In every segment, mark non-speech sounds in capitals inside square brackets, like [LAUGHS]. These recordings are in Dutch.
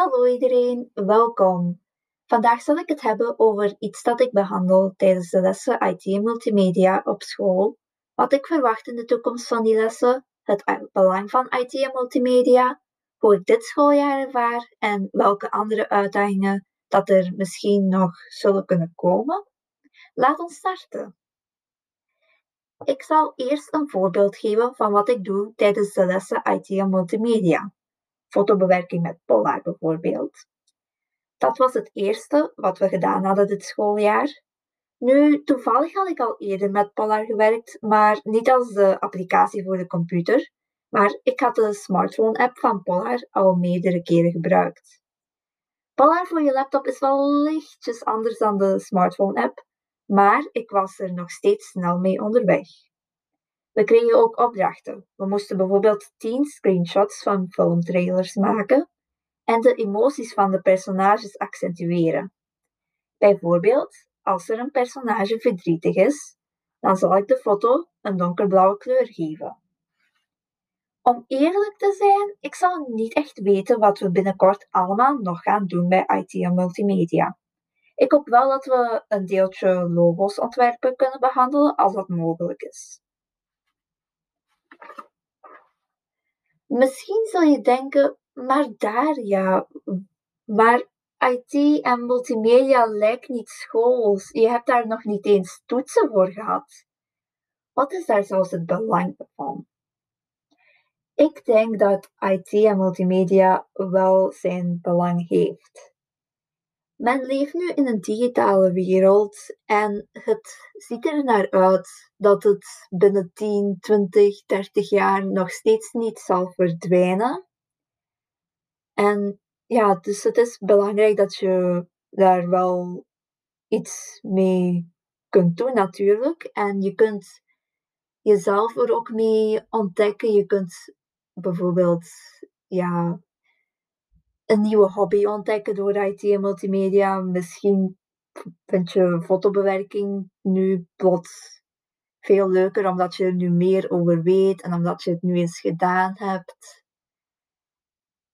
Hallo iedereen, welkom. Vandaag zal ik het hebben over iets dat ik behandel tijdens de lessen IT en multimedia op school, wat ik verwacht in de toekomst van die lessen, het belang van IT en multimedia, hoe ik dit schooljaar ervaar en welke andere uitdagingen dat er misschien nog zullen kunnen komen. Laat ons starten. Ik zal eerst een voorbeeld geven van wat ik doe tijdens de lessen IT en multimedia. Fotobewerking met Polar bijvoorbeeld. Dat was het eerste wat we gedaan hadden dit schooljaar. Nu, toevallig had ik al eerder met Polar gewerkt, maar niet als de applicatie voor de computer. Maar ik had de smartphone-app van Polar al meerdere keren gebruikt. Polar voor je laptop is wel lichtjes anders dan de smartphone-app, maar ik was er nog steeds snel mee onderweg. We kregen ook opdrachten. We moesten bijvoorbeeld 10 screenshots van filmtrailers maken en de emoties van de personages accentueren. Bijvoorbeeld, als er een personage verdrietig is, dan zal ik de foto een donkerblauwe kleur geven. Om eerlijk te zijn, ik zal niet echt weten wat we binnenkort allemaal nog gaan doen bij IT en multimedia. Ik hoop wel dat we een deeltje logo's ontwerpen kunnen behandelen als dat mogelijk is. Misschien zul je denken, maar daar ja, maar IT en multimedia lijkt niet schools. Je hebt daar nog niet eens toetsen voor gehad. Wat is daar zelfs het belang van? Ik denk dat IT en multimedia wel zijn belang heeft. Men leeft nu in een digitale wereld en het ziet er naar uit dat het binnen 10, 20, 30 jaar nog steeds niet zal verdwijnen. En ja, dus het is belangrijk dat je daar wel iets mee kunt doen natuurlijk. En je kunt jezelf er ook mee ontdekken. Je kunt bijvoorbeeld ja, een nieuwe hobby ontdekken door IT en multimedia. Misschien vind je fotobewerking nu plots veel leuker omdat je er nu meer over weet en omdat je het nu eens gedaan hebt.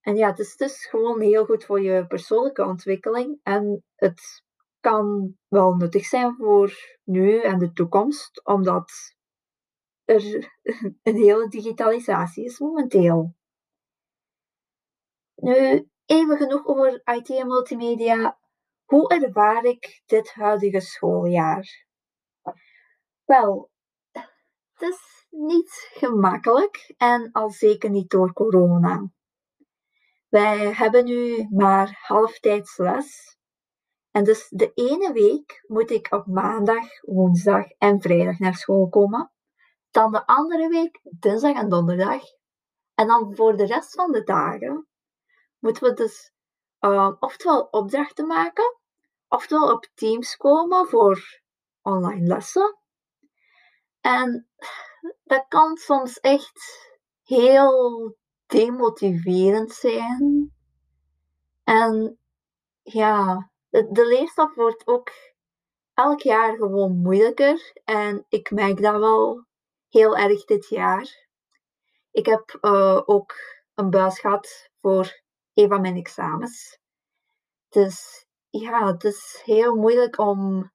En ja, het is dus gewoon heel goed voor je persoonlijke ontwikkeling en het kan wel nuttig zijn voor nu en de toekomst, omdat er [LAUGHS] een hele digitalisatie is momenteel. Nu, Even genoeg over IT en multimedia. Hoe ervaar ik dit huidige schooljaar? Wel, het is niet gemakkelijk en al zeker niet door corona. Wij hebben nu maar halftijds les. En dus de ene week moet ik op maandag, woensdag en vrijdag naar school komen. Dan de andere week dinsdag en donderdag. En dan voor de rest van de dagen moeten we dus uh, oftewel opdrachten maken, oftewel op Teams komen voor online lessen. En dat kan soms echt heel demotiverend zijn. En ja, de, de leerstof wordt ook elk jaar gewoon moeilijker. En ik merk dat wel heel erg dit jaar. Ik heb uh, ook een buis gehad voor een van mijn examens. Dus ja, het is heel moeilijk om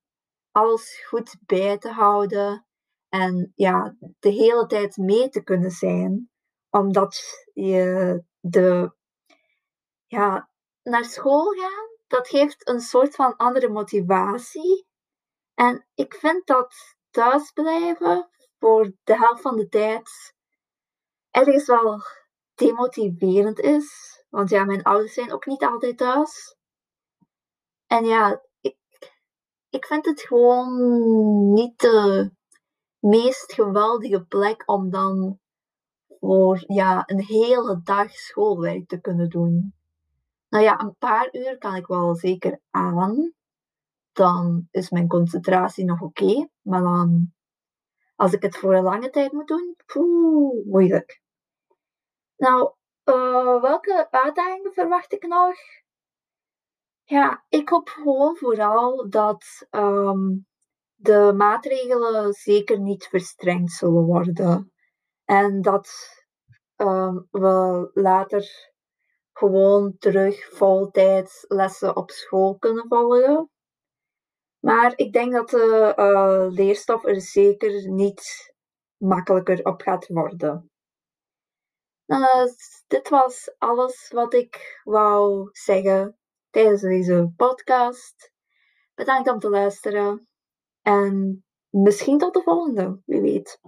alles goed bij te houden en ja, de hele tijd mee te kunnen zijn, omdat je de, ja, naar school gaan, dat geeft een soort van andere motivatie. En ik vind dat thuisblijven voor de helft van de tijd ergens wel demotiverend is. Want ja, mijn ouders zijn ook niet altijd thuis. En ja, ik, ik vind het gewoon niet de meest geweldige plek om dan voor ja, een hele dag schoolwerk te kunnen doen. Nou ja, een paar uur kan ik wel zeker aan. Dan is mijn concentratie nog oké. maar dan, als ik het voor een lange tijd moet doen, poeh, moeilijk. Nou, uh, welke uitdagingen verwacht ik nog? Ja, ik hoop gewoon vooral dat ehm, de maatregelen zeker niet verstrengd zullen worden. En dat um, we later gewoon terug voltijds lessen op school kunnen volgen. Maar ik denk dat de uh, leerstof er zeker niet makkelijker op gaat worden. Uh, dit was alles wat ik wou zeggen tijdens deze podcast. Bedankt om te luisteren. En misschien tot de volgende, wie weet.